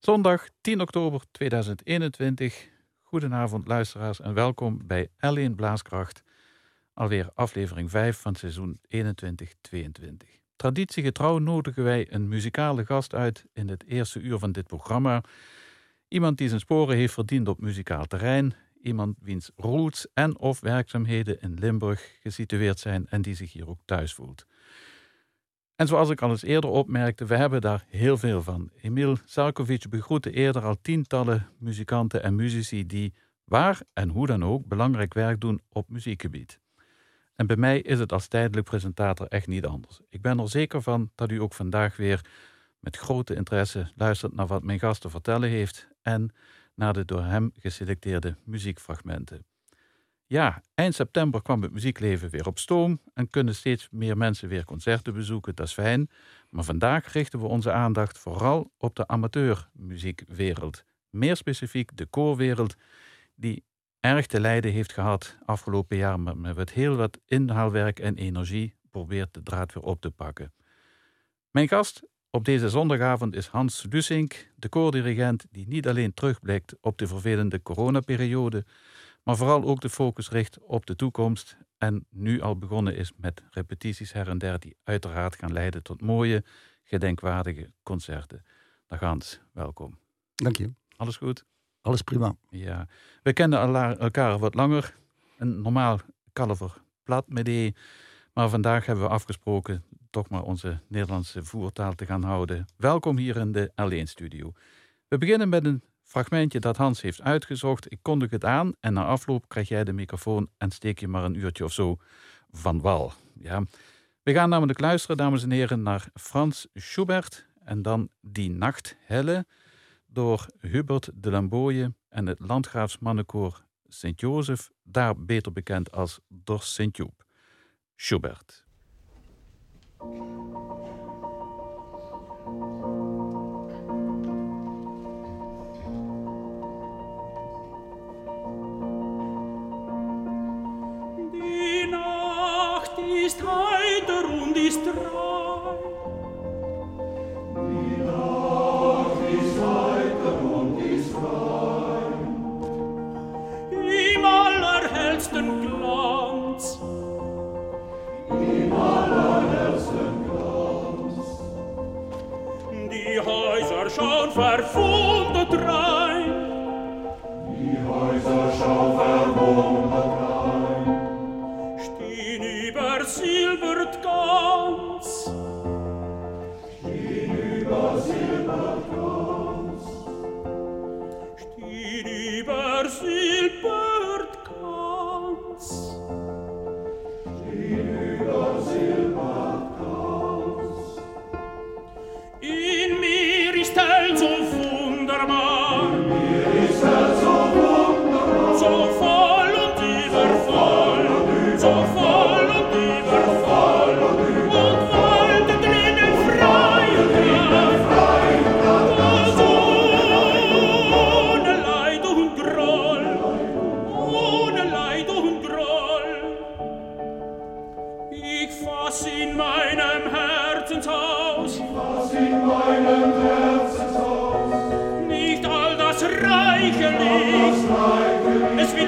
Zondag 10 oktober 2021. Goedenavond luisteraars en welkom bij L1 Blaaskracht. Alweer aflevering 5 van seizoen 21-22. Traditiegetrouw nodigen wij een muzikale gast uit in het eerste uur van dit programma. Iemand die zijn sporen heeft verdiend op muzikaal terrein. Iemand wiens roots en of werkzaamheden in Limburg gesitueerd zijn en die zich hier ook thuis voelt. En zoals ik al eens eerder opmerkte, we hebben daar heel veel van. Emil Sarkovic begroette eerder al tientallen muzikanten en muzici die waar en hoe dan ook belangrijk werk doen op muziekgebied. En bij mij is het als tijdelijk presentator echt niet anders. Ik ben er zeker van dat u ook vandaag weer met grote interesse luistert naar wat mijn gast te vertellen heeft en naar de door hem geselecteerde muziekfragmenten. Ja, eind september kwam het muziekleven weer op stoom en kunnen steeds meer mensen weer concerten bezoeken, dat is fijn. Maar vandaag richten we onze aandacht vooral op de amateurmuziekwereld. Meer specifiek de koorwereld, die erg te lijden heeft gehad afgelopen jaar, maar met heel wat inhaalwerk en energie probeert de draad weer op te pakken. Mijn gast op deze zondagavond is Hans Lusink, de koordirigent die niet alleen terugblikt op de vervelende coronaperiode, maar vooral ook de focus richt op de toekomst en nu al begonnen is met repetities her en der die uiteraard gaan leiden tot mooie, gedenkwaardige concerten. Dag Hans, welkom. Dank je. Alles goed? Alles prima. Ja, we kennen elkaar wat langer. Een normaal kalver plat met die. Maar vandaag hebben we afgesproken toch maar onze Nederlandse voertaal te gaan houden. Welkom hier in de L1-studio. We beginnen met een fragmentje dat Hans heeft uitgezocht. Ik kondig het aan en na afloop krijg jij de microfoon en steek je maar een uurtje of zo van wal. Ja. We gaan namelijk luisteren, dames en heren, naar Frans Schubert en dan Die Nacht Helle door Hubert de Lamboye en het Landgraafsmannenkoor Sint-Jozef, daar beter bekend als Dors Sint-Joep. Schubert. Ist heiter und ist rein. Die Nacht ist heiter und ist rein. Im allerhellsten Glanz. Im allerhellsten Glanz. Die Häuser schauen verwundert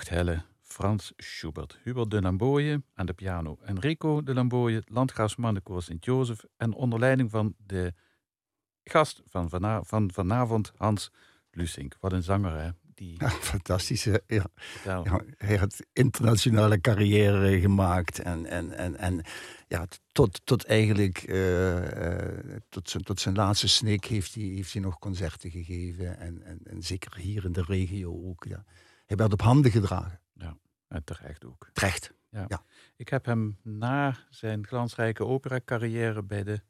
nachthelle, Frans Schubert. Hubert de Lamboye aan de piano. Enrico de Lamboye, landgraafsmannenkoor Sint-Jozef. En onder leiding van de gast van, van vanavond, Hans Lusink. Wat een zanger, hè? Die, Ja, fantastisch. hè. Ja. vertel. Ja, hij had internationale carrière gemaakt. En, en, en, en ja, tot, tot eigenlijk eh, eh, tot, zijn, tot zijn laatste snik heeft hij, heeft hij nog concerten gegeven. En, en, en zeker hier in de regio ook. Ja. Hij werd op handen gedragen. En terecht ook. Terecht. Ik heb hem na zijn glansrijke opera-carrière bij de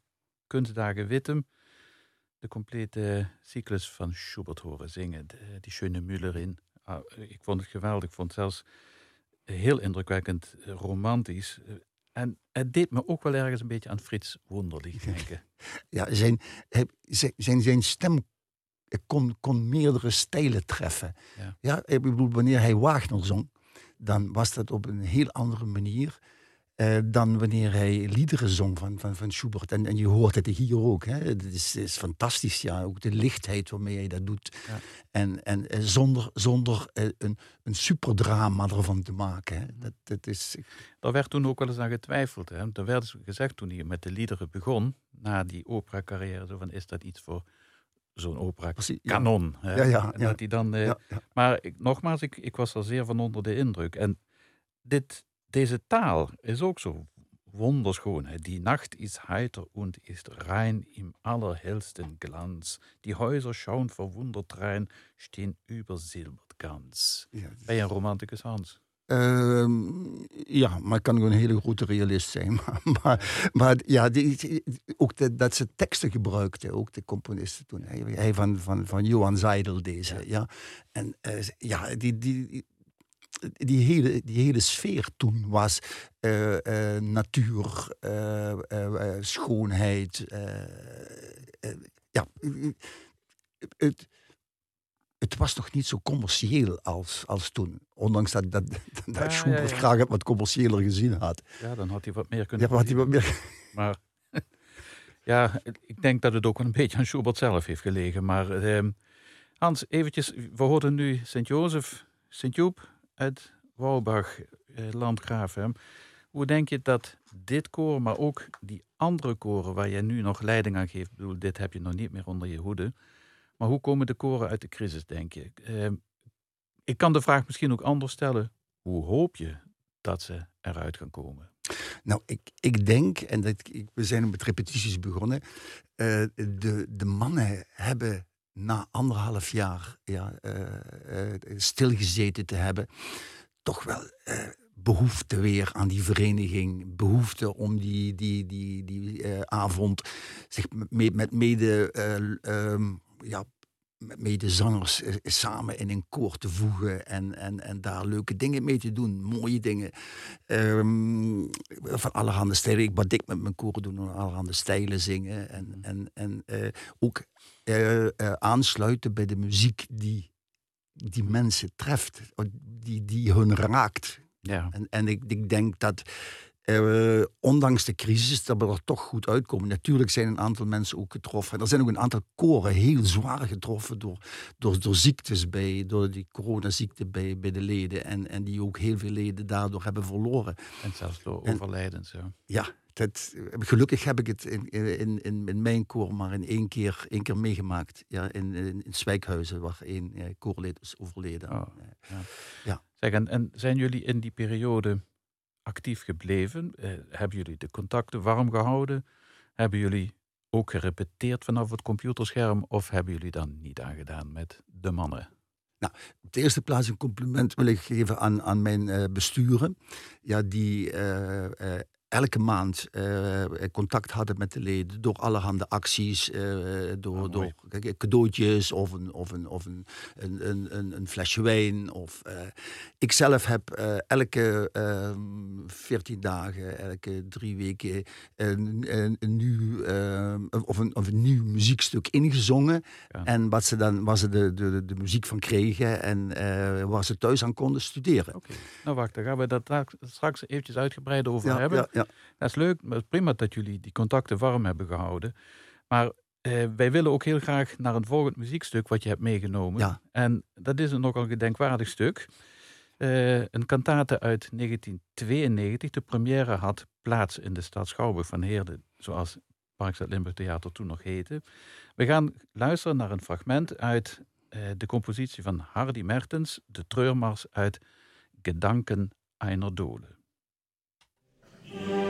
Kunstdagen Wittem de complete cyclus van Schubert horen zingen. De, die Schöne Müllerin. Ah, ik vond het geweldig. Ik vond het zelfs heel indrukwekkend eh, romantisch. Eh, En het deed me ook wel ergens een beetje aan Frits Wonderlich denken. Ja, zijn, zijn, zijn stem kon, kon meerdere stijlen treffen. Ja. Ja. ik bedoel, wanneer hij Wagner zong, dan was dat op een heel andere manier eh, dan wanneer hij liederen zong van, van, van Schubert. En, en je hoort het hier ook. Hè. Het is, is fantastisch, ja. Ook de lichtheid waarmee hij dat doet. Ja. En, en eh, zonder, zonder eh, een, een superdrama ervan te maken. Hè. Dat, dat is, Daar werd toen ook wel eens aan getwijfeld. Hè? Er werd gezegd toen hij met de liederen begon, na die opera-carrière, zo van, is dat iets voor zo'n Precies, ja. opera-kanon? hè? Ja, ja, dat hij dan... eh. Maar ik, nogmaals, ik, ik was er zeer van onder de indruk. En dit, deze taal is ook zo wonderschoon. Hè? Die Nacht is heiter und ist rein im allerhellsten Glanz. Die Häuser schauen verwundert rein, stehen übersilbert ganz. Je een romanticus, Hans? Ehm, ja, maar ik kan gewoon een hele grote realist zijn. Maar, maar, maar ja, die, die- ook de, dat ze teksten gebruikten, ook de componisten toen. Hij, hij van, van, van Johan Seidel deze, ja. En eh, ja, die, die, die, hele, die hele sfeer toen was eh, eh, natuur, schoonheid. ja, het, het was nog niet zo commercieel als, als toen. Ondanks dat, dat, dat Ja, Schubert ja, ja. graag het wat commerciëler gezien had. Ja, dan had hij wat meer kunnen Ja, wat hij wat meer... Maar ja, ik denk dat het ook een beetje aan Schubert zelf heeft gelegen. Maar ehm, Hans, eventjes, we hoorden nu Sint-Jozef, Sint-Joep uit Wouwbach, eh, Landgraaf. hè. Hoe denk je dat dit koor, maar ook die andere koren waar jij nu nog leiding aan geeft, bedoel, dit heb je nog niet meer onder je hoede. Maar hoe komen de koren uit de crisis, denk je? Ehm, ik kan de vraag misschien ook anders stellen. Hoe hoop je dat ze eruit gaan komen? Nou, ik, ik denk, en dat, we zijn met repetities begonnen. eh, de, de mannen hebben na anderhalf jaar ja, eh, eh, stilgezeten te hebben, toch wel eh, behoefte weer aan die vereniging. Behoefte om die, die, die, die avond zich met, met mede. eh, ehm, ja, met medezangers eh, samen in een koor te voegen en, en, en daar leuke dingen mee te doen, mooie dingen. Ehm, van allerhande stijlen. Ik wat ik met mijn koren doen, allerhande stijlen zingen. En, en, en eh, ook eh, aansluiten bij de muziek die die mensen treft, die, die hun raakt. Ja, En, en ik, ik denk dat, eh, ondanks de crisis, dat we er toch goed uitkomen. Natuurlijk zijn een aantal mensen ook getroffen. Er zijn ook een aantal koren heel zwaar getroffen door, door, door ziektes, bij, door die coronaziekte bij, bij de leden. En, en die ook heel veel leden daardoor hebben verloren. en zelfs door En- overlijdens. Ja. Ja, dat, gelukkig heb ik het in, in, in, in mijn koor maar in één keer, één keer meegemaakt. Ja, in, in, in Zwijkhuizen, waar één eh, koorlid is overleden. Oh, Eh, Zeg, en, en zijn jullie in die periode actief gebleven? Eh, hebben jullie de contacten warm gehouden? Hebben jullie ook gerepeteerd vanaf het computerscherm? Of hebben jullie dan niet aangedaan met de mannen? Op de eerste plaats een compliment wil ik geven aan, aan mijn eh, besturen. Ja, die eh, elke maand eh, contact hadden met de leden door allerhande acties, eh, door, Ah, door kijk, cadeautjes of een, of een, of een, een, een, een, flesje wijn. Of, eh, ik zelf heb eh, elke ehm 14 dagen, elke drie weken een, een, een nieuw, ehm, of, een, of een nieuw muziekstuk ingezongen. Ja. En wat ze dan, waar ze de, de, de muziek van kregen en eh, waar ze thuis aan konden studeren. Nou wacht, daar gaan we dat straks eventjes uitgebreid over Ja, hebben. ja, ja. Dat is leuk, prima dat jullie die contacten warm hebben gehouden. Maar eh, wij willen ook heel graag naar een volgend muziekstuk wat je hebt meegenomen. Ja. En dat is een nogal gedenkwaardig stuk. Eh, een kantate uit 1992. De première had plaats in de stad Schouwburg van Heerde, zoals Parkstad Limburg Theater toen nog heette. We gaan luisteren naar een fragment uit eh, de compositie van Hardy Mertens, de treurmars uit Gedanken einer Dole. Yeah.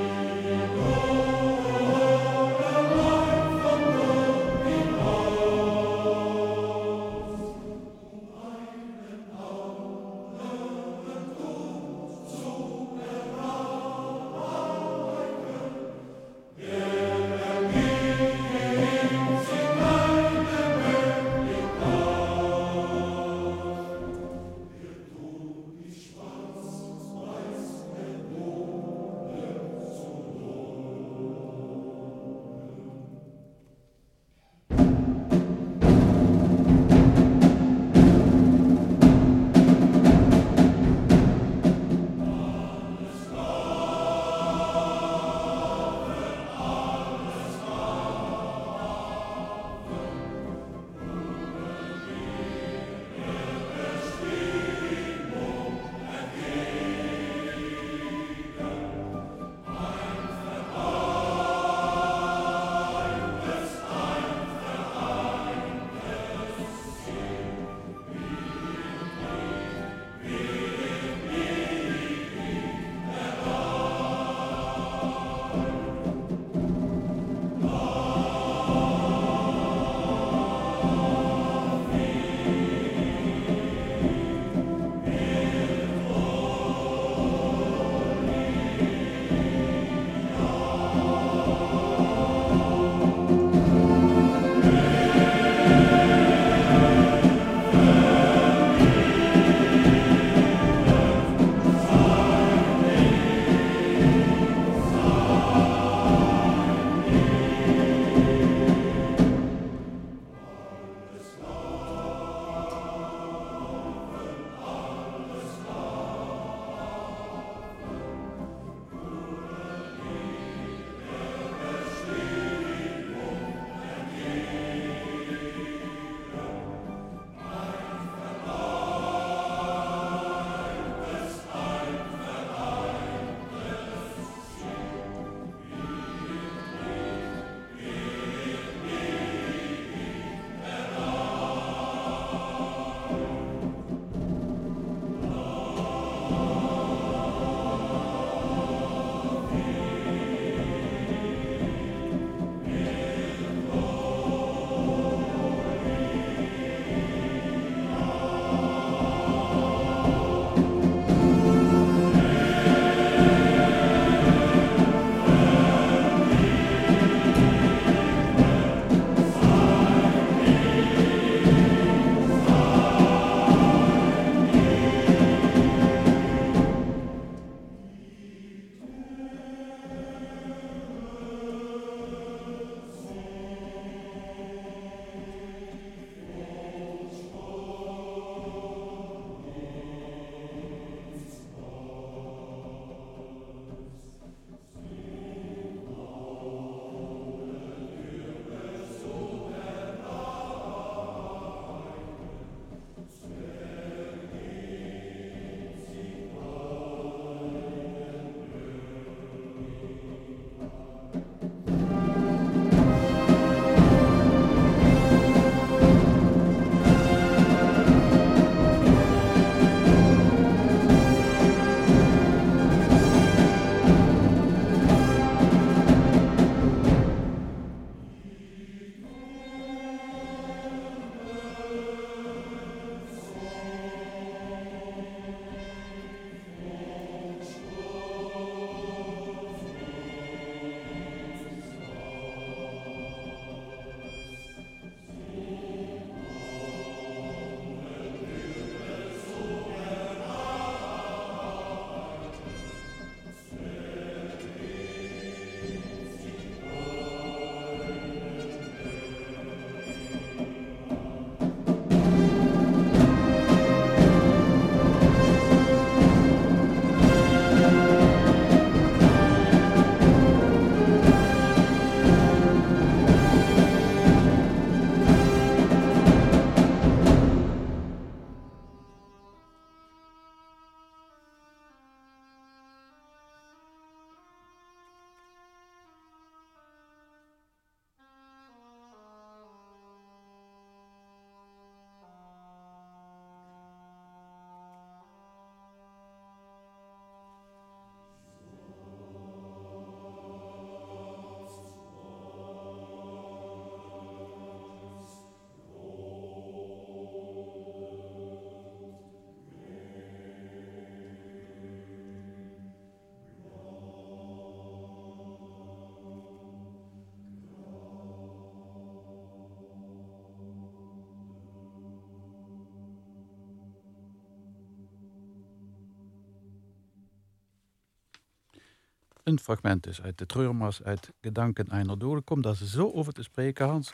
Een fragment dus uit de Treurmars uit Gedanken einer Dode. Kom daar zo over te spreken, Hans.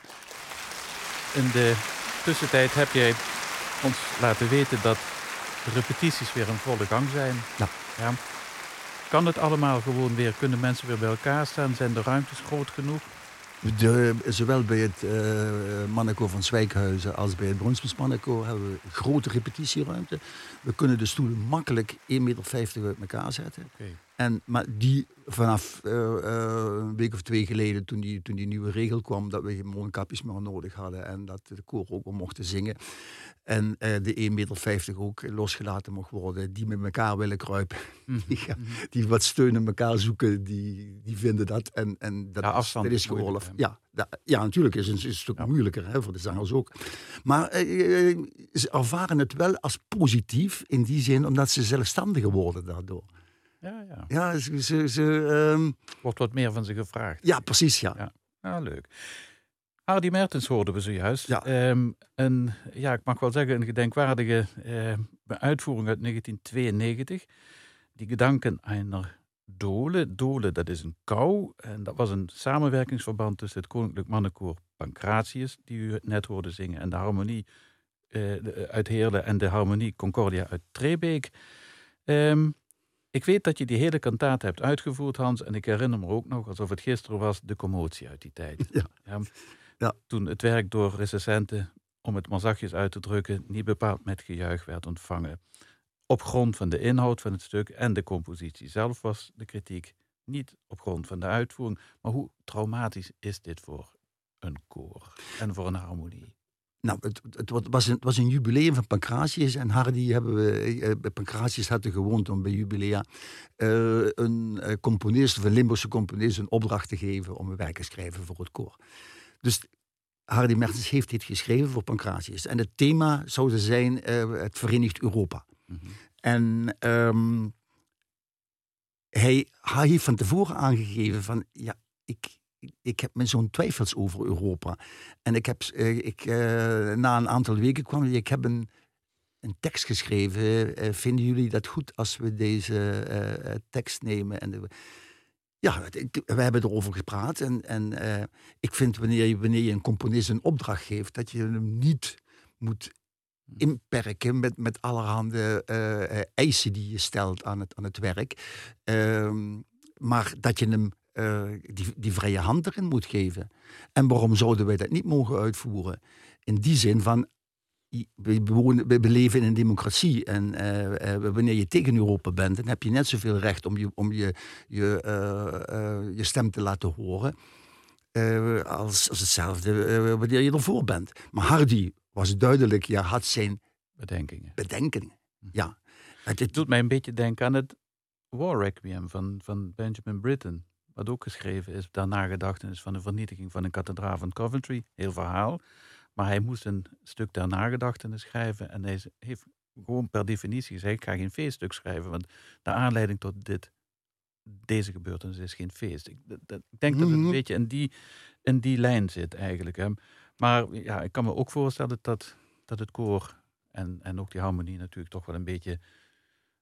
In de tussentijd heb jij ons laten weten dat de repetities weer in volle gang zijn. Ja. ja. Kan het allemaal gewoon weer? Kunnen mensen weer bij elkaar staan? Zijn de ruimtes groot genoeg? De, zowel bij het uh, Manneko van Zwijkhuizen als bij het Brunsmans Manneko hebben we grote repetitieruimte. We kunnen de stoelen makkelijk 1,50 meter uit elkaar zetten. Okay. En, maar die vanaf uh, uh, een week of twee geleden, toen die, toen die nieuwe regel kwam, dat we geen mondkapjes meer nodig hadden en dat de koor ook wel mochten zingen. En uh, de 1,50 meter ook losgelaten mocht worden, die met elkaar willen kruipen. Mhm. Die, ja, die wat steun in elkaar zoeken, die, die vinden dat. En, en dat, Ja, afstand dat is hè? Ja, da- ja, natuurlijk is het een stuk Ja. moeilijker hè, voor de zangers ook. Maar eh, eh, ze ervaren het wel als positief in die zin, omdat ze zelfstandiger worden daardoor. Ja, ja. Ja, ze, ze, ze, ehm, Wordt wat meer van ze gevraagd. ja precies, ja. Ja. Ja, leuk. Hardy Mertens hoorden we zojuist. Ja. Ehm, een, ja, ik mag wel zeggen, een gedenkwaardige eh, uitvoering uit 1992. Die gedanken einer Dole. Dole, dat is een kou. En dat was een samenwerkingsverband tussen het Koninklijk Mannenkoor Pancratius, die u net hoorde zingen, en de harmonie eh, uit Heerlen en de harmonie Concordia uit Trebeek. Ehm, ik weet dat je die hele kantaat hebt uitgevoerd, Hans. En ik herinner me ook nog, alsof het gisteren was, de commotie uit die tijd. Ja. Ja. Toen het werk door recensenten, om het maar zachtjes uit te drukken, niet bepaald met gejuich werd ontvangen. Op grond van de inhoud van het stuk en de compositie zelf was de kritiek. Niet op grond van de uitvoering. Maar hoe traumatisch is dit voor een koor en voor een harmonie? Nou, het, het wa- was een, het was een jubileum van Pancratius. En Hardy hebben we, eh, bij Pancratius hadden gewoond om bij jubilea eh, een eh, componist, of een Limburgse componist, een opdracht te geven om een werk te schrijven voor het koor. Dus Hardy Mertens heeft dit geschreven voor Pancratius. En het thema zou zijn eh, het Verenigd Europa. Mhm. En ehm, hij, hij heeft van tevoren aangegeven van, ja, ik, ik- heb me zo'n twijfels over Europa. En ik heb, eh, ik, eh, na een aantal weken kwam ik heb een, een tekst geschreven. Eh, vinden jullie dat goed als we deze tekst nemen? En de- ja, we hebben erover gepraat. En, en ik vind wanneer je, wanneer je een componist een opdracht geeft, dat je hem niet moet inperken met, met allerhande eisen die je stelt aan het, aan het werk. Ehm, maar dat je hem eh, die, die vrije hand erin moet geven. En waarom zouden wij dat niet mogen uitvoeren? In die zin van, we, wonen, we leven in een democratie. En eh, eh, wanneer je tegen Europa bent, dan heb je net zoveel recht om je, om je, je, je stem te laten horen. als, als hetzelfde wanneer je ervoor bent. Maar Hardy was duidelijk, ja, had zijn Bedenkingen. bedenkingen. Ja. Het, Het het, doet mij een beetje denken aan het War Requiem van, van Benjamin Britten. Wat ook geschreven is, ter nagedachtenis van de vernietiging van een kathedraal van Coventry. Heel verhaal. Maar hij moest een stuk ter nagedachtenis schrijven. En hij heeft gewoon per definitie gezegd, ik ga geen feeststuk schrijven. Want de aanleiding tot dit, deze gebeurtenis is geen feest. Ik, dat- dat- ik denk dat het een Mhm. beetje in die, in die lijn zit eigenlijk. Hè. Maar ja, ik kan me ook voorstellen dat, dat het koor en, en ook die harmonie natuurlijk toch wel een beetje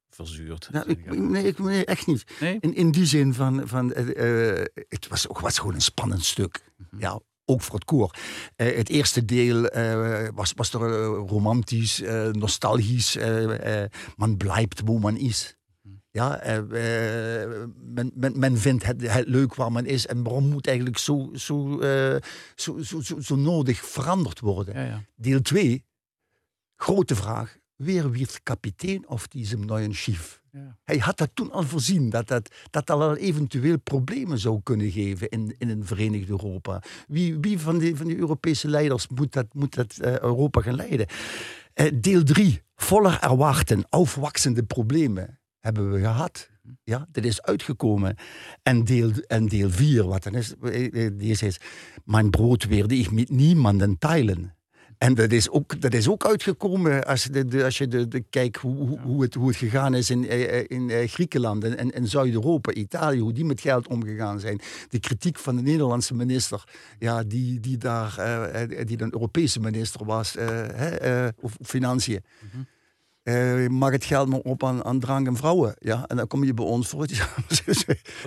verzuurd. nou, ik, nee, ik, nee, echt niet. Nee? In, in die zin van, van eh, eh, het was, ook- was gewoon een spannend stuk. Mhm. Ja, ook voor het koor. Eh, het eerste deel was, was er romantisch, nostalgisch. man blijft waar man is. Mhm. Ja, men, men, men vindt het, het leuk waar men is. En waarom moet eigenlijk zo, zo, zo, zo, zo, zo nodig veranderd worden? Ja, ja. Deel 2, grote vraag. Weer wird kapitein of diesem neuen Schiff? ja. Hij had dat toen al voorzien, dat dat, dat dat al eventueel problemen zou kunnen geven in, in een Verenigd Europa. Wie, wie van, die, van die Europese leiders moet dat, moet dat eh, Europa gaan leiden? Eh, deel 3, voller erwarten, aufwachsende problemen, hebben we gehad. Ja, dat is uitgekomen. En deel, en deel 4, wat dan is, eh, deze is, mijn brood wilde ik met niemanden teilen. En dat is ook, dat is ook uitgekomen als, je de, de- als je de, de kijkt hoe, hoe, hoe, het, hoe het gegaan is in, eh, eh, in eh, Griekenland en, en, Zuid-Europa, Italië, hoe die met geld omgegaan zijn. De kritiek van de Nederlandse minister, ja, die, die daar, die een Europese minister was, of financiën. Mhm. mag het geld maar op aan, aan drank en vrouwen. Ja? En dan kom je bij ons voor.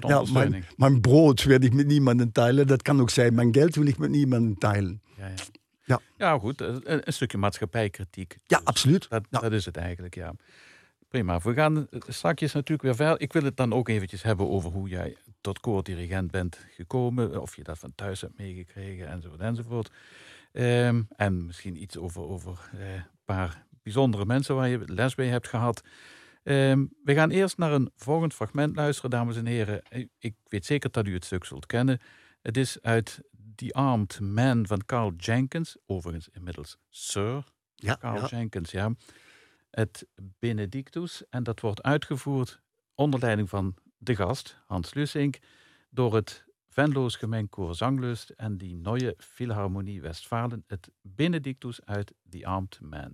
Ja, mijn, mijn brood wil ik met niemandem teilen. Dat kan ook zijn, mijn geld wil ik met niemandem teilen. Ja, ja. Ja. ja goed. Een, een stukje maatschappijkritiek. Ja, Dus absoluut. Dat, Ja. dat is het eigenlijk, ja. Prima. We gaan straks natuurlijk weer verder. Ik wil het dan ook eventjes hebben over hoe jij tot koordirigent bent gekomen. Of je dat van thuis hebt meegekregen, enzovoort, enzovoort. Ehm, en misschien iets over, over eh, een paar bijzondere mensen waar je les bij hebt gehad. Ehm, we gaan eerst naar een volgend fragment luisteren, dames en heren. Ik- Ik weet zeker dat u het stuk zult kennen. Het is uit The Armed Man van Carl Jenkins. Overigens inmiddels Sir Ja, Carl ja. Jenkins, ja. Het Benedictus. En dat wordt uitgevoerd onder leiding van de gast, Hans Lusink, door het Venloos Gemengkoor Zanglust en die Neue Philharmonie Westfalen, het Benedictus uit The Armed Man.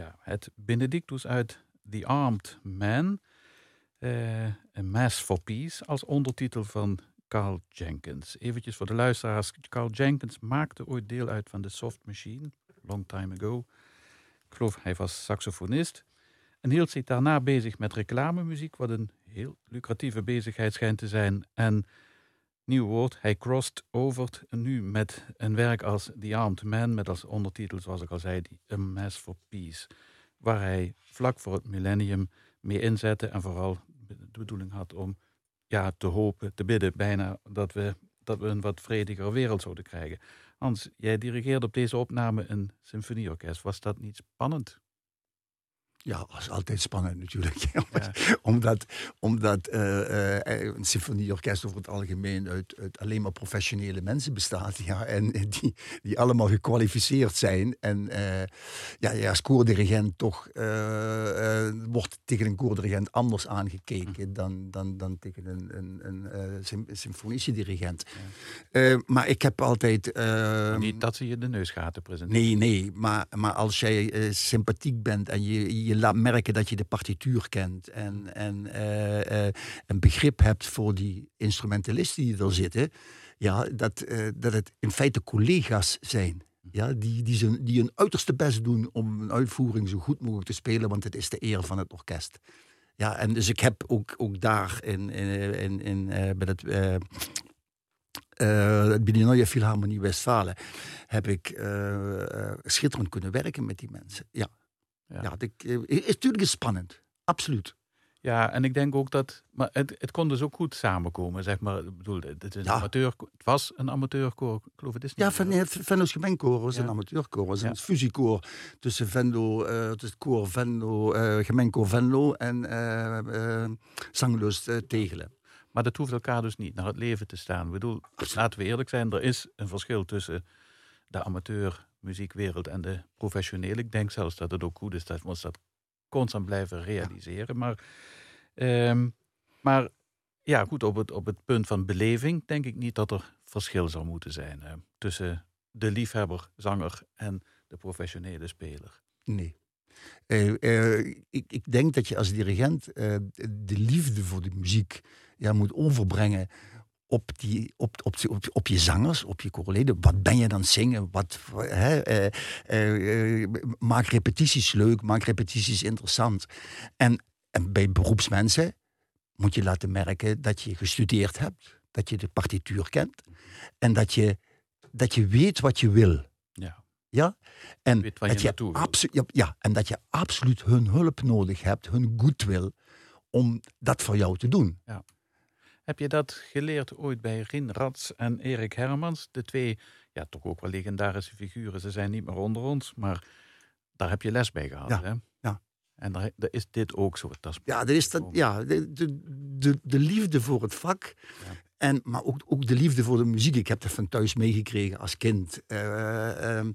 Ja, het Benedictus uit The Armed Man. Uh, A Mass for Peace als ondertitel van Carl Jenkins. Eventjes voor de luisteraars. Carl Jenkins maakte ooit deel uit van de Soft Machine, long time ago. Ik geloof hij was saxofonist. En hield zich daarna bezig met reclamemuziek, wat een heel lucratieve bezigheid schijnt te zijn. En nieuw woord, hij crossed over nu met een werk als The Armed Man, met als ondertitel, zoals ik al zei, A Mass for Peace. Waar hij vlak voor het millennium mee inzette en vooral de bedoeling had om ja, te hopen, te bidden bijna, dat we, dat we een wat vrediger wereld zouden krijgen. Hans, jij dirigeerde op deze opname een symfonieorkest. Was dat niet spannend? Ja, dat is altijd spannend natuurlijk. omdat omdat uh, uh, een symfonieorkest over het algemeen uit, uit, alleen maar professionele mensen bestaat. Ja, en die, die allemaal gekwalificeerd zijn. En uh, ja, ja, als koordirigent toch wordt tegen een koordirigent anders aangekeken hm. dan, dan, dan tegen een, een, een, een symfonische dirigent. Ja. maar ik heb altijd... Niet dat ze je de neusgaten presenteren. Nee, nee. Maar, maar als jij sympathiek bent en je je laat merken dat je de partituur kent en, en uh, uh, een begrip hebt voor die instrumentalisten die er zitten, ja, dat, uh, dat het in feite collega's zijn. Ja, die, die, zijn, die hun uiterste best doen om een uitvoering zo goed mogelijk te spelen, want het is de eer van het orkest. Ja, en dus ik heb ook, ook daar in, in, in, bij het uh, Biennale Philharmonie Westfalen heb ik schitterend kunnen werken met die mensen. Ja, ja, ja het eh, is natuurlijk spannend. Absoluut. Ja, en ik denk ook dat. Maar het, het kon dus ook goed samenkomen, zeg maar. Ik bedoel, het, is een amateur, het was een amateurkoor. Ik geloof het is niet. Ja, van, het Venlo's gemengkoor was een amateurkoor. was een fusiekoor tussen Venlo, uh, het koor Venlo, uh, gemengkoor Venlo en uh, Tegelen. Maar dat hoeft elkaar dus niet naar het leven te staan. Ik bedoel, laten we eerlijk zijn, er is een verschil tussen de amateur muziekwereld en de professionele. Ik denk zelfs dat het ook goed is dat we dat constant blijven realiseren. Maar, um, maar ja, goed, op het, op het punt van beleving denk ik niet dat er verschil zou moeten zijn uh, tussen de liefhebber, zanger en de professionele speler. Nee. Uh, uh, ik, ik, denk dat je als dirigent de liefde voor de muziek ja, moet overbrengen op, die, op, op, op, op je zangers, op je koorleden. Wat ben je dan zingen? Wat, hè, eh, eh, maak repetities leuk, maak repetities interessant. En, en bij beroepsmensen moet je laten merken dat je gestudeerd hebt, dat je de partituur kent en dat je, dat je weet wat je wil. Ja. Ja? En, je dat je ja, ja, en dat je absoluut hun hulp nodig hebt, hun goodwill, om dat voor jou te doen. Ja. Heb je dat geleerd ooit bij Rin Rats en Erik Hermans? De twee, ja, toch ook wel legendarische figuren. Ze zijn niet meer onder ons, maar daar heb je les bij gehad. Ja, hè? ja. En daar, daar, is dit ook zo. Dat ja, dat is dat, ja de, de, de, de liefde voor het vak. Ja. En, maar ook, ook de liefde voor de muziek. Ik heb dat van thuis meegekregen als kind. Uh, uh,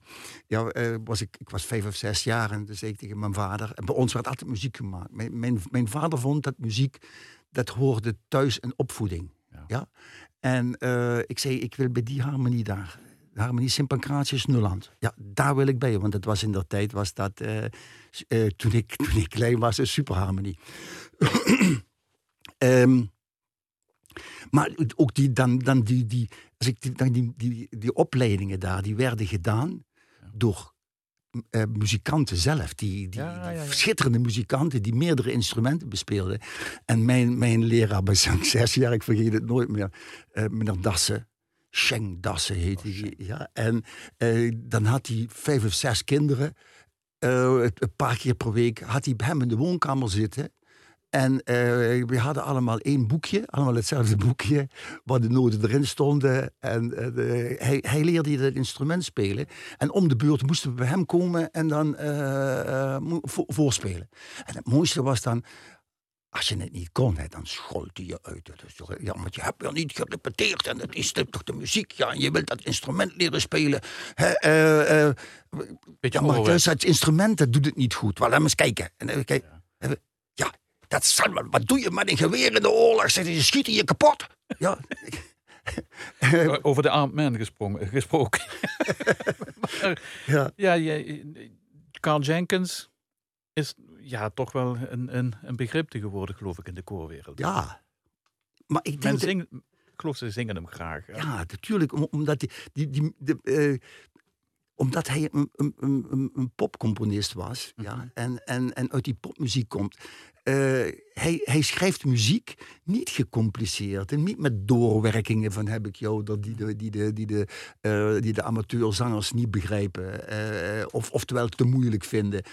ja, uh, was ik, ik was vijf of zes jaar en toen zei ik tegen mijn vader... En bij ons werd altijd muziek gemaakt. Mijn, mijn, mijn vader vond dat muziek dat hoorde thuis een opvoeding. Ja. En uh, ik zei, ik wil bij die harmonie daar. De harmonie Sint-Pancratius Nulland. Ja, daar wil ik bij. Want dat was in der tijd, was dat, uh, uh, toen, ik, toen ik klein was, een superharmonie. um, maar ook die, dan, dan die, die, als ik die, dan die, die, die opleidingen daar, die werden gedaan door uh, muzikanten zelf. Die, die, ja, ja, schitterende muzikanten die meerdere instrumenten bespeelden. En mijn, mijn leraar bij zes jaar, ik vergeet het nooit meer, uh, meneer Dassen. Schenk Dassen heette oh, hij. Ja. En uh, dan had hij vijf of zes kinderen. een paar keer per week had hij bij hem in de woonkamer zitten. En uh, we hadden allemaal één boekje, allemaal hetzelfde boekje, waar de noten erin stonden. En uh, de, hij, hij, leerde het instrument spelen. En om de beurt moesten we bij hem komen en dan uh, voorspelen. En het mooiste was dan, als je het niet kon, hè, dan schold hij je uit. Toch, ja, want je hebt wel niet gerepeteerd en dat is toch de muziek. Ja, en je wilt dat instrument leren spelen. Hè, uh, Beetje ja, maar dus het instrument dat doet het niet goed. Wel, laat eens kijken. En, kijk, ja. ja, dat wel. Wat doe je met een geweer in de oorlog? Zeg, je schiet je kapot. Ja. Over de armed man gesprongen, gesproken. maar, ja. ja, Carl Jenkins, is ja, toch wel een, een, een begrip tegenwoordig, geloof ik, in de koorwereld. Ja. Maar ik denk... zingt, ik geloof ze zingen hem graag. Ja, natuurlijk. om- omdat, die, die, die, de, eh, omdat hij een, een, een, een- een popcomponist was. Mhm. ja, en, en, en uit die popmuziek komt. Eh, hij, hij schrijft muziek niet gecompliceerd. En niet met doorwerkingen van heb ik jou... dat die de, die de, die de, eh, die de amateurzangers niet begrijpen. eh, of, oftewel te moeilijk vinden.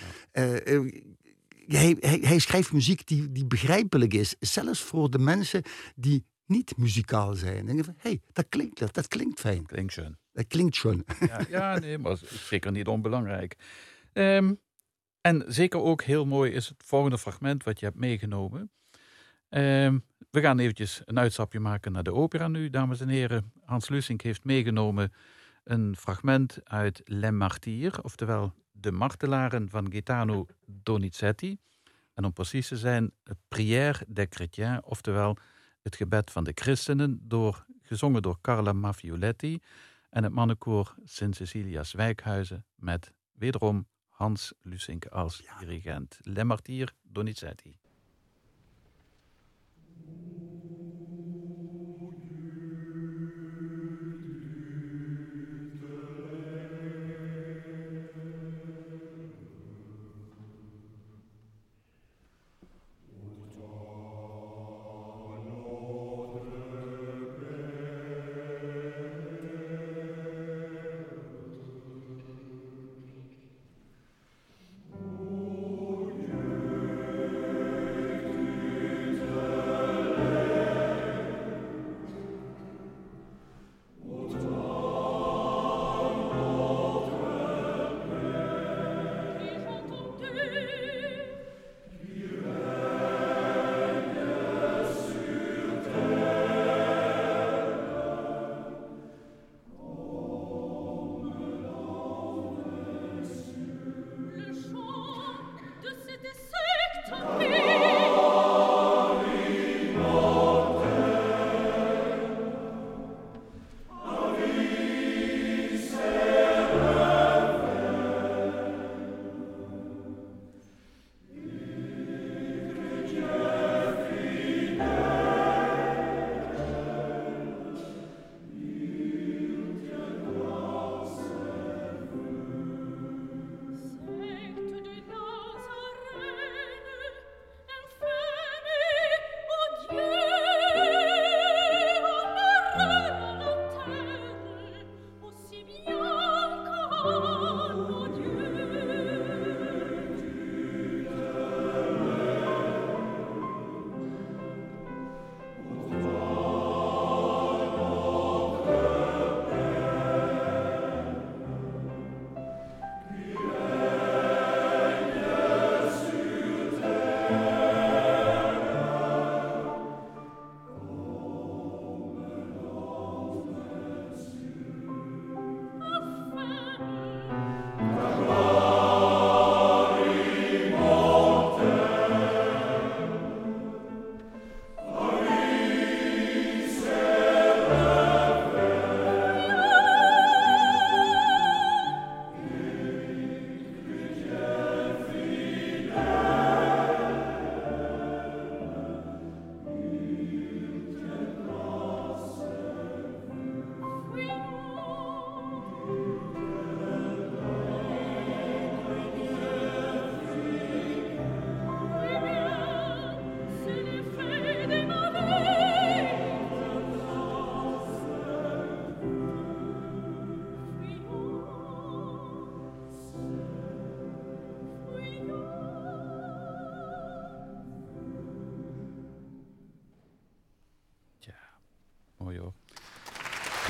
Hij, hij, hij schrijft muziek die, die begrijpelijk is. Zelfs voor de mensen die niet muzikaal zijn. Denken van, hé, hey, dat klinkt, dat, klinkt fijn. Klinkt schön. Dat klinkt schon. Ja, ja, nee, maar zeker niet onbelangrijk. Ehm, en zeker ook heel mooi is het volgende fragment wat je hebt meegenomen. Ehm, we gaan eventjes een uitstapje maken naar de opera nu, dames en heren. Hans Lusink heeft meegenomen een fragment uit Le Martyr, oftewel De Martelaren van Gaetano Donizetti. En om precies te zijn, Prière des Chrétiens, oftewel het gebed van de christenen, door, gezongen door Carla Maffioletti en het mannenkoor Sint Cecilia's Wijkhuizen met wederom Hans Lusink als dirigent. Le Martyr Donizetti.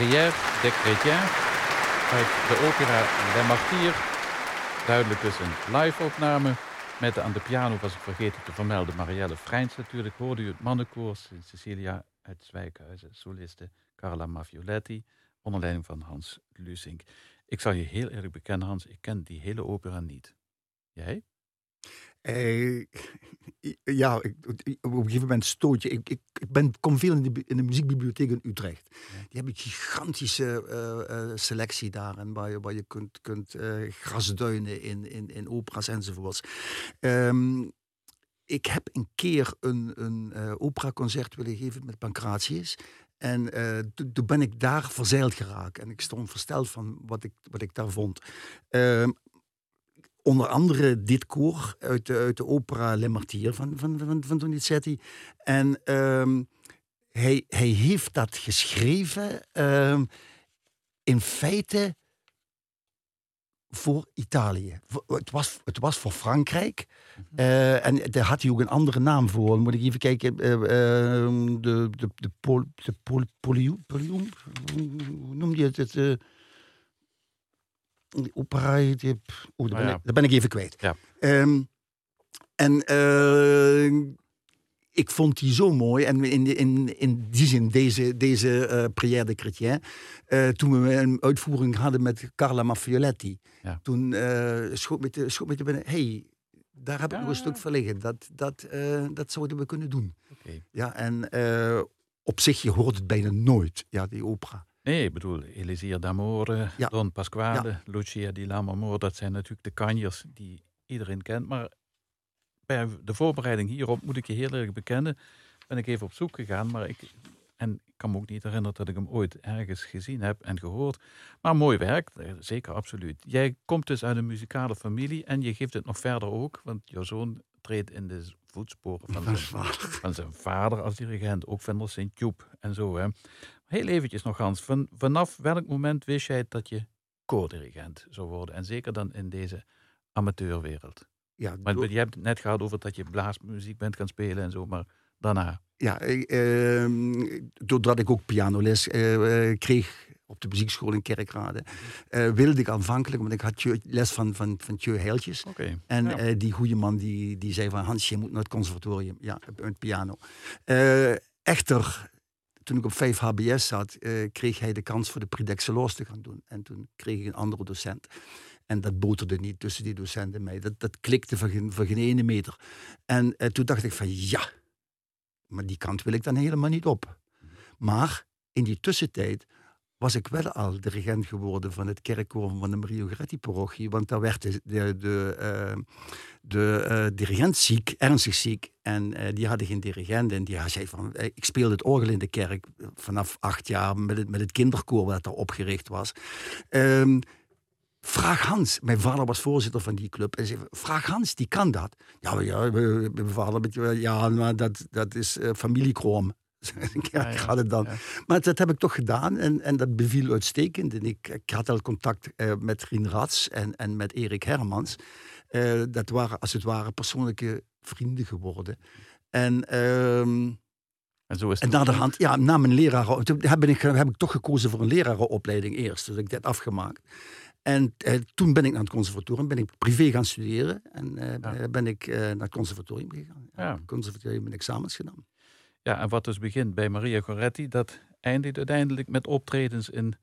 Prière des Chrétiens uit de opera Le Martyr. Duidelijk dus een live-opname. Met aan de piano was ik vergeten te vermelden. Marielle Freins natuurlijk. Hoorde u het mannenkoor. Sint Cecilia uit Zwijkhuizen. Soliste Carla Maffioletti. Onder leiding van Hans Lusink. Ik zal je heel eerlijk bekennen Hans. Ik ken die hele opera niet. Jij? Eh, ja, ik, op een gegeven moment stoot je. Ik, ik, ik ben, kom veel in de, in de muziekbibliotheek in Utrecht. Die hebben een gigantische eh, eh, selectie daar. En waar je, waar je kunt, kunt grasduinen in, in, in opera's enzovoorts. Ehm, ik heb een keer een, een operaconcert willen geven met Pancratius. En toen toen ben ik daar verzeild geraakt. En ik stond versteld van wat ik, wat ik daar vond. Ehm, onder andere dit koor uit de, uit de opera Le Martyr van, van, van, van Donizetti. En ehm, hij, hij heeft dat geschreven ehm, in feite voor Italië. Het was, het was voor Frankrijk. Eh, en daar had hij ook een andere naam voor. Dan moet ik even kijken. eh, ehm, de de, de, pol, de pol, polium, polium? Hoe noem je het? Opera. die- Oh, daar, Ah, ben ja. ik, daar ben ik even kwijt. Ja. Ehm, en eh, ik vond die zo mooi. En in, in, in die zin, deze, deze eh Prière de Chrétien. eh, toen we een uitvoering hadden met Carla Maffioletti. Ja. Toen eh schoot me te, schoot me te binnen. hey, daar heb ik nog een stuk van liggen. Dat, dat, eh, dat zouden we kunnen doen. Oké. Ja, en eh, op zich, je hoort het bijna nooit, ja, die opera. Nee, ik bedoel, Elisir d'Amore, Ja. Don Pasquale, Lucia di Lammermoor, dat zijn natuurlijk de kanjers die iedereen kent. Maar bij de voorbereiding hierop, moet ik je heel eerlijk bekennen, ben ik even op zoek gegaan. Maar ik, en ik kan me ook niet herinneren dat ik hem ooit ergens gezien heb en gehoord. Maar mooi werk, eh, zeker absoluut. Jij komt dus uit een muzikale familie en je geeft het nog verder ook, want jouw zoon treedt in de voetsporen van Van zijn, vader. van zijn vader als dirigent, ook van Sint-Joep en zo. Hè. Heel eventjes nog, Hans. Van, vanaf welk moment wist jij dat je co-dirigent zou worden? En zeker dan in deze amateurwereld. Ja, Want door- je hebt het net gehad over dat je blaasmuziek bent gaan spelen en zo, maar daarna. ja ik, ehm, doordat ik ook pianoles eh, eh, kreeg op de muziekschool in Kerkrade, eh, wilde ik aanvankelijk, want ik had les van, van, van Tjeu Heiltjes. En Ja. eh, die goede man die, die zei van Hans, je moet naar het conservatorium. Ja, met piano. Eh, echter, toen ik op 5 HBS zat, eh, kreeg hij de kans voor de d'Excellence te gaan doen. En toen kreeg ik een andere docent. En dat boterde niet tussen die docenten en mij. Dat, dat klikte van geen, geen ene meter. En eh, toen dacht ik van ja, maar die kant wil ik dan helemaal niet op. Maar in die tussentijd was ik wel al dirigent geworden van het kerkkoor van de Mario Goretti parochie. Want daar werd de, de, de, eh, de eh, dirigent ziek, ernstig ziek. En eh, die hadden geen dirigent. En die zei van, ik speelde het orgel in de kerk vanaf acht jaar met het, met het kinderkoor wat daar opgericht was. Ehm, Vraag Hans. Mijn vader was voorzitter van die club. En zei, vraag Hans, die kan dat. Ja, ja mijn vader, ja, maar dat, dat is familiekroom. Ja, ik ga het dan. ja. Maar dat heb ik toch gedaan en, en dat beviel uitstekend. En ik, ik had al contact eh, met Rien Rats en, en met Erik Hermans. Eh, dat waren als het ware persoonlijke vrienden geworden. En, ehm, En zo is en het. na de hand, ja, na mijn leraar, toen heb ik, heb ik toch gekozen voor een lerarenopleiding eerst. Dus ik dat afgemaakt. En eh, toen ben ik naar het conservatorium, ben ik privé gaan studeren. En eh, Ja. ben ik eh, naar het conservatorium gegaan. Ja. Conservatorium en examens gedaan. Ja, en wat dus begint bij Maria Goretti, dat eindigt uiteindelijk met optredens in,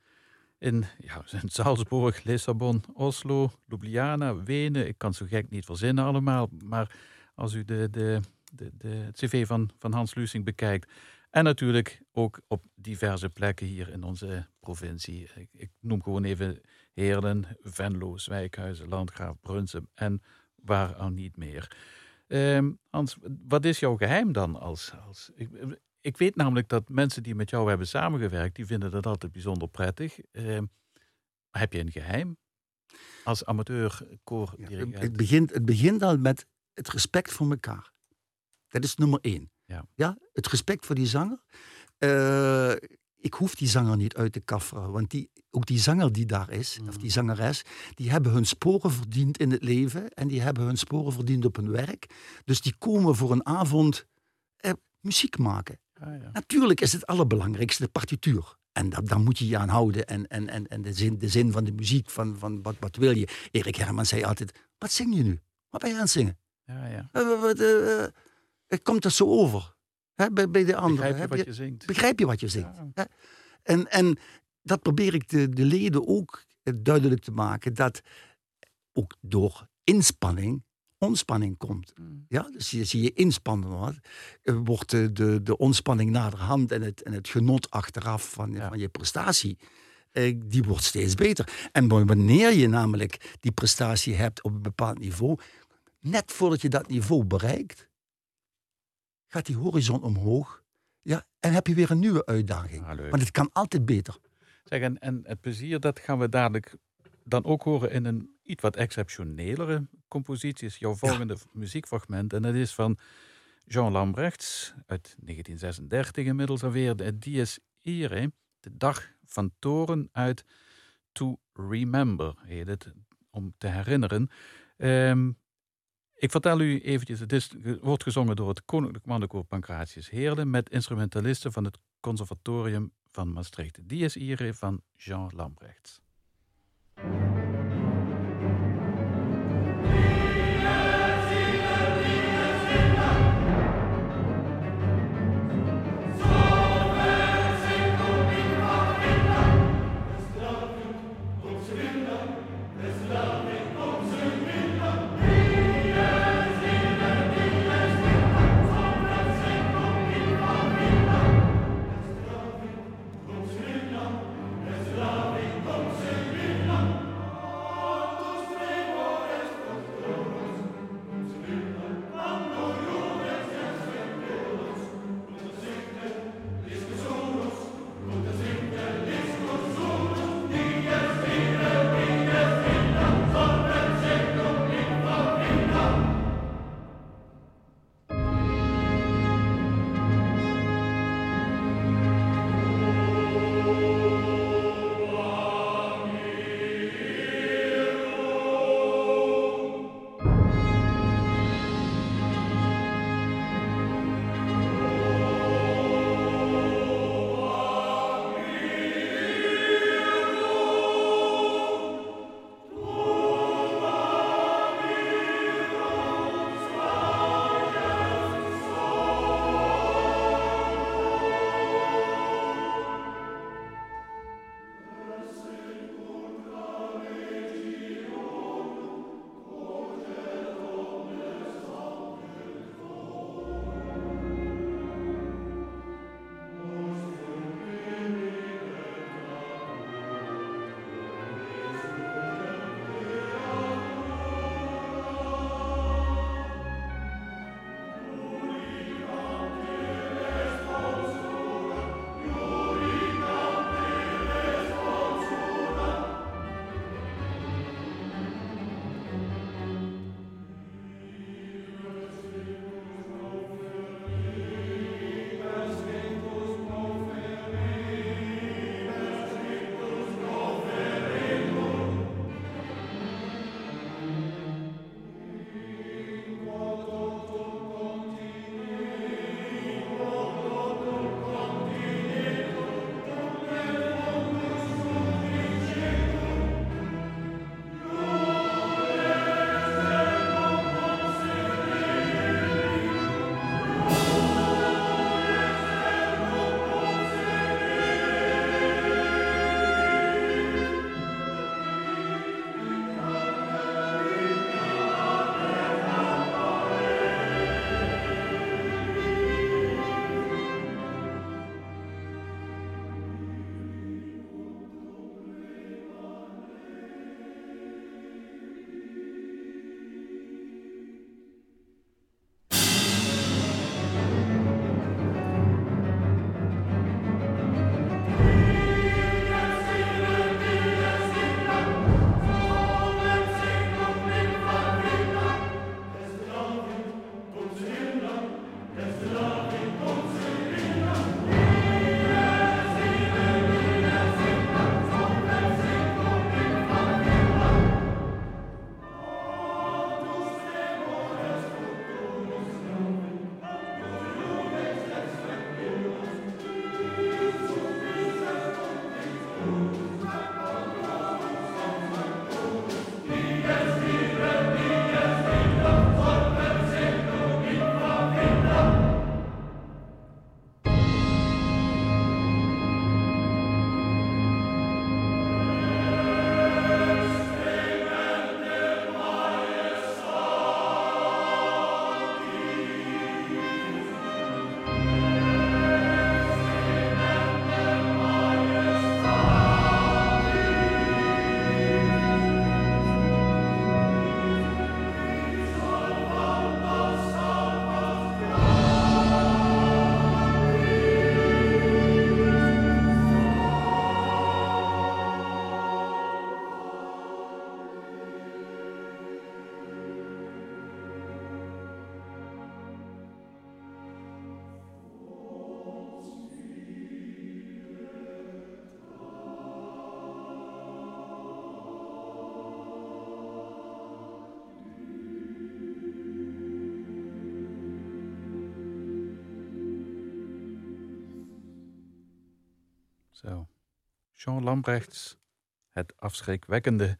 in, ja, in Salzburg, Lissabon, Oslo, Ljubljana, Wenen. Ik kan zo gek niet verzinnen allemaal, maar als u de, de, de, de, het cv van, van Hans Lusing bekijkt. En natuurlijk ook op diverse plekken hier in onze provincie. Ik, ik noem gewoon even Heerlen, Venlo, Zwijkhuizen, Landgraaf, Brunsum en waar al niet meer. Ehm, Hans, wat is jouw geheim dan als... als ik, ik weet namelijk dat mensen die met jou hebben samengewerkt, die vinden dat altijd bijzonder prettig. Ehm, heb je een geheim als amateur Ja, koordirigent? het, begint, het begint al met het respect voor elkaar. Dat is nummer één. Ja. het respect voor die zanger. Eh, ik hoef die zanger niet uit te kafferen. Want die, ook die zanger die daar is, of die zangeres, die hebben hun sporen verdiend in het leven. En die hebben hun sporen verdiend op hun werk. Dus die komen voor een avond eh, muziek maken. Ja, ja. Natuurlijk is het allerbelangrijkste de partituur. En daar, daar moet je je aan houden. En, en, en, en de, zin, de zin van de muziek, van, van wat, wat wil je. Erik Herman zei altijd, wat zing je nu? Wat ben je aan het zingen? ja, ja. Eh, eh, eh, het komt dat zo over? Hè, bij, bij de anderen. Begrijp je wat je- zingt? begrijp je wat je zingt? Ja. En, en dat probeer ik de, de leden ook eh, duidelijk te maken. Dat ook door inspanning ontspanning komt. Mm. Ja, dus je, zie je inspannen wordt, eh, wordt de, de, de ontspanning naderhand en het, en het genot achteraf van, Ja. van je prestatie, eh, die wordt steeds beter. En wanneer je namelijk die prestatie hebt op een bepaald niveau, net voordat je dat niveau bereikt, gaat die horizon omhoog. Ja, en heb je weer een nieuwe uitdaging. Ah, leuk. Want het kan altijd beter. Zeg, en, en het plezier, dat gaan we dadelijk dan ook horen in een iets wat exceptionelere compositie. Is jouw volgende muziekfragment. En dat is van Jean Lambrechts uit 1936 inmiddels alweer. De Dies Irae, de dag van toren uit To Remember, heet het, om te herinneren. Ehm, ik vertel u eventjes, het is, wordt gezongen door het Koninklijk Mannenkoor Pancratius Heerlen met instrumentalisten van het Conservatorium van Maastricht. Dies Irae van Jean Lambrechts. Zo. Jean Lambrechts, het afschrikwekkende,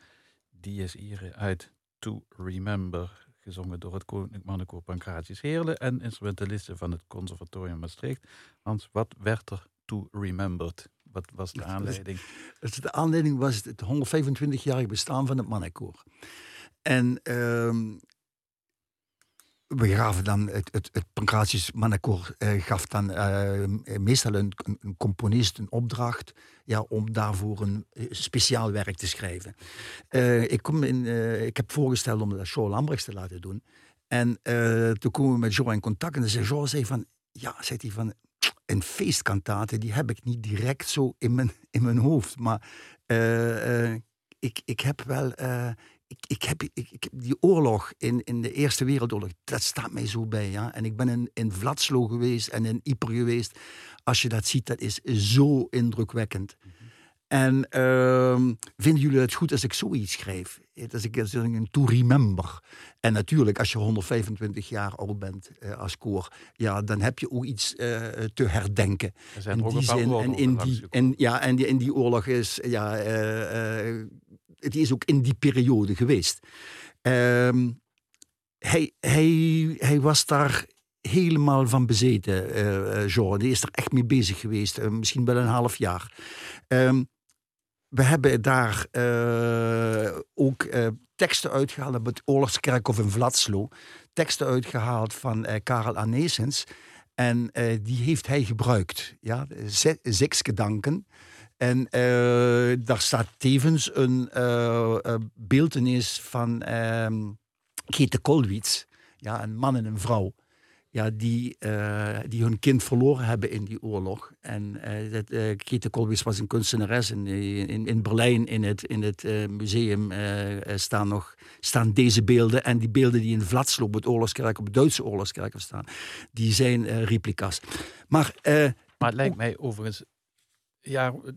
die is hier uit To Remember, gezongen door het Koninklijk Mannenkoor Pancratius Heerlen en instrumentalisten van het Conservatorium Maastricht. Hans, wat werd er To Remembered? Wat was de aanleiding? De aanleiding was het 125-jarig bestaan van het mannenkoor. En ehm, we gaven dan, het, het, het Pancratius Mannenkoor eh, gaf dan eh, meestal een, een, componist een opdracht ja, om daarvoor een eh, speciaal werk te schrijven. Eh, ik, kom in, eh, ik heb voorgesteld om dat Joe Lambrechts te laten doen. En toen komen we met Joe in contact en dan zei Joe zei van, ja, zegt hij van, een feestkantate, die heb ik niet direct zo in mijn, in mijn hoofd. Maar ik, ik heb wel. Eh, ik, ik, heb, ik, ik heb die oorlog in, in de Eerste Wereldoorlog, dat staat mij zo bij. Ja? En ik ben in, in Vladslo geweest en in Ypres geweest. Als je dat ziet, dat is zo indrukwekkend. En ehm, vinden jullie het goed als ik zoiets schrijf? Als ik, als een to remember. En natuurlijk, als je 125 jaar oud bent eh, als koor, ja, dan heb je ook iets eh, te herdenken. Er zijn In ook die zin, en in die, en, ja, en die, in die oorlog is, ja, het is ook in die periode geweest. Ehm, hij, was daar helemaal van bezeten, eh, Jean. Die is er echt mee bezig geweest, eh, misschien wel een half jaar. Ehm, we hebben daar ook teksten uitgehaald op het Oorlogskerkhof in Vladslo. Teksten uitgehaald van Karel Anesens. En die heeft hij gebruikt. Ja, Ze- Zeksgedanken. En eh, daar staat tevens een eh, beeltenis van ehm Grete Kolwitz. Ja, een man en een vrouw. Ja, die, die hun kind verloren hebben in die oorlog. En dat, Grete Kolwitz was een kunstenares. En in, in Berlijn in het, in het museum staan, nog, staan deze beelden. En die beelden die in Vladslo op het oorlogskerk, op het Duitse oorlogskerk staan, die zijn replica's. Maar Maar het lijkt mij overigens, ja, eh,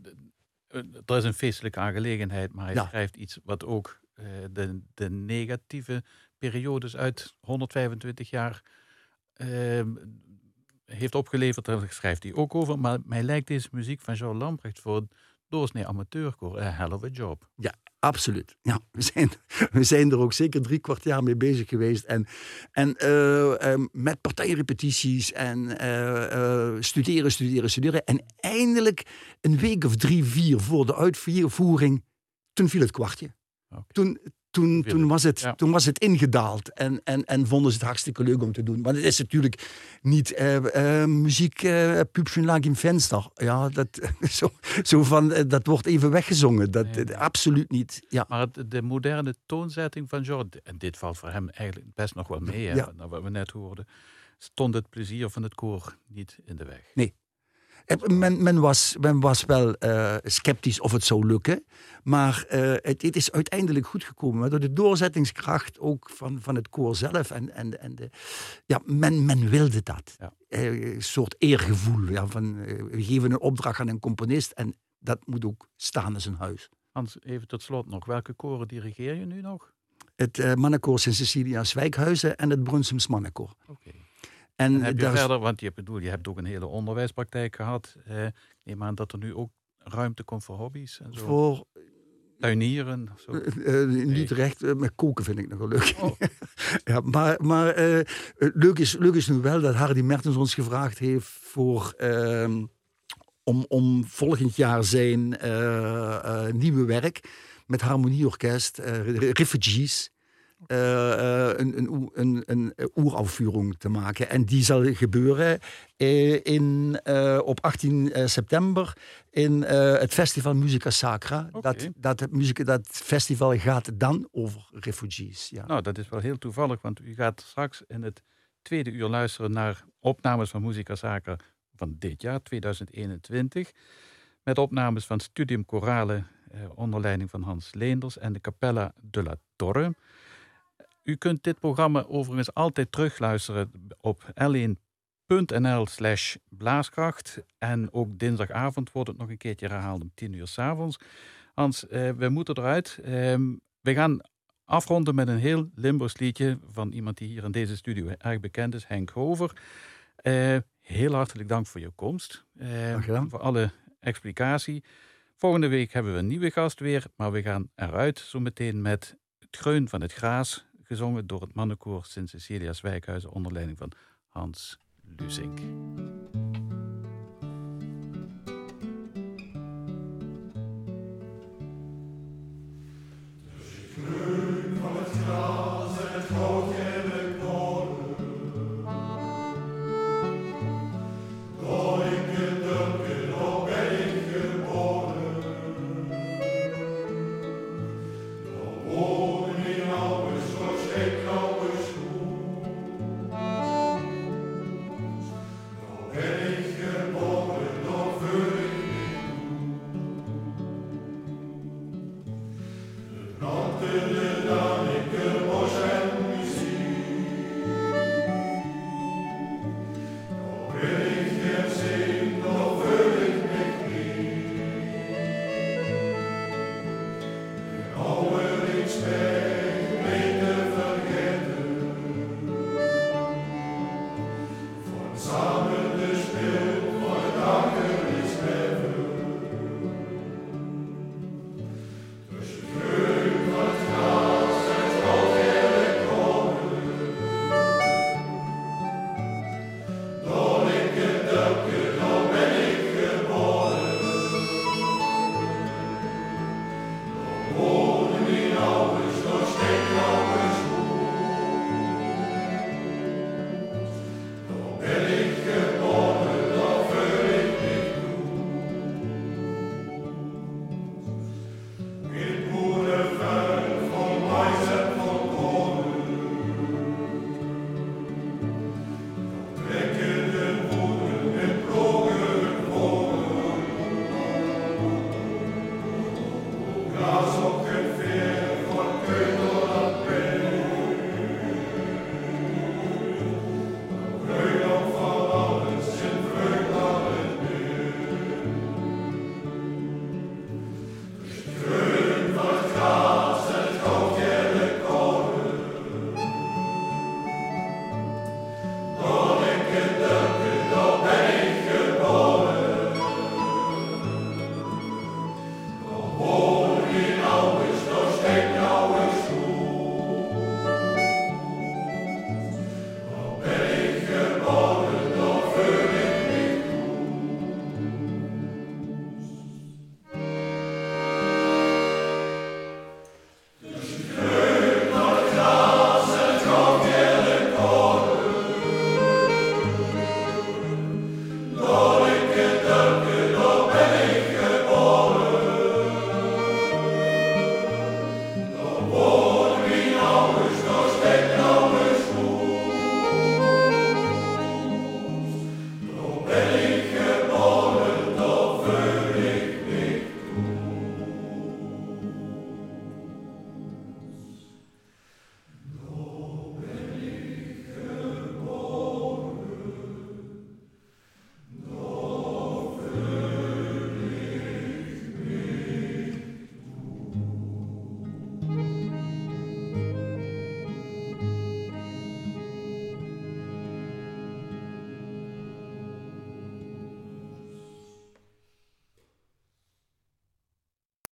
eh, er is een feestelijke aangelegenheid, maar hij Ja. schrijft iets wat ook eh, de, de negatieve periodes uit 125 jaar eh, heeft opgeleverd. Daar schrijft hij ook over. Maar mij lijkt deze muziek van Jean Lambrecht voor doorsnee amateurkoor een hell of a job. Absoluut. Ja, we zijn, we zijn er ook zeker drie kwart jaar mee bezig geweest. En, en eh, eh, met partijrepetities en eh, eh, studeren, studeren, studeren. En eindelijk een week of drie, vier voor de uitvoering, toen viel het kwartje. Toen, toen, toen, was het, ja. toen was het ingedaald en, en, en vonden ze het hartstikke leuk om te doen. Want het is natuurlijk niet eh, eh, muziek, eh Pupschen lag in venster. Ja, dat, zo, zo van, eh, dat wordt even weggezongen. Dat, Nee. eh, absoluut niet. Ja. Maar het- de moderne toonzetting van Jean, en dit valt voor hem eigenlijk best nog wel mee, hè, Ja. naar wat we net hoorden, stond het plezier van het koor niet in de weg. Eh, Men, men, was, men was wel eh, sceptisch of het zou lukken. Maar eh, het, het is uiteindelijk goed gekomen. Maar door de doorzettingskracht ook van, van het koor zelf. En, en, en de, ja, men, men wilde dat. Ja. Eh, een soort eergevoel. Ja, van, we geven een opdracht aan een componist. En dat moet ook staan als een huis. Hans, even tot slot nog. Welke koren dirigeer je nu nog? Het mannenkoor Sint Cecilia Zwijkhuizen en het Brunsems Mannenkoor. Oké. En, En heb je verder, want je, bedoel, je hebt ook een hele onderwijspraktijk gehad. Eh, neem aan dat er nu ook ruimte komt voor hobby's en zo. voor Tuinieren of zo. Eh, eh, niet recht, eh, met koken vind ik nog wel leuk. Oh. ja, maar maar eh, eh, leuk, is, leuk is nu wel dat Hardy Mertens ons gevraagd heeft voor, ehm, om, om volgend jaar zijn eh, eh, nieuwe werk met harmonieorkest, eh, Refugees, eh, eh, een, een, een, een oerafvuring te maken. En die zal gebeuren eh, in, eh, op 18 eh, september in eh, het festival Musica Sacra. Dat, dat, muziek, dat festival gaat dan over refugees. Ja. Nou, dat is wel heel toevallig, want u gaat straks in het tweede uur luisteren naar opnames van Musica Sacra van dit jaar, 2021. Met opnames van Studium Chorale eh, onder leiding van Hans Leenders en de Capella de la Torre. U kunt dit programma overigens altijd terugluisteren op l1.nl slash blaaskracht. En ook dinsdagavond wordt het nog een keertje herhaald om tien uur s'avonds. Hans, eh, we moeten eruit. Ehm, we gaan afronden met een heel Limburgs liedje van iemand die hier in deze studio erg bekend is, Henk Hover. Eh, heel hartelijk dank voor je komst. Eh, gedaan. voor alle explicatie. Volgende week hebben we een nieuwe gast weer, maar we gaan eruit zo meteen met Het Greun van het Graas, gezongen door het mannenkoor Sint Cecilia's Wijkhuizen onder leiding van Hans Lusink.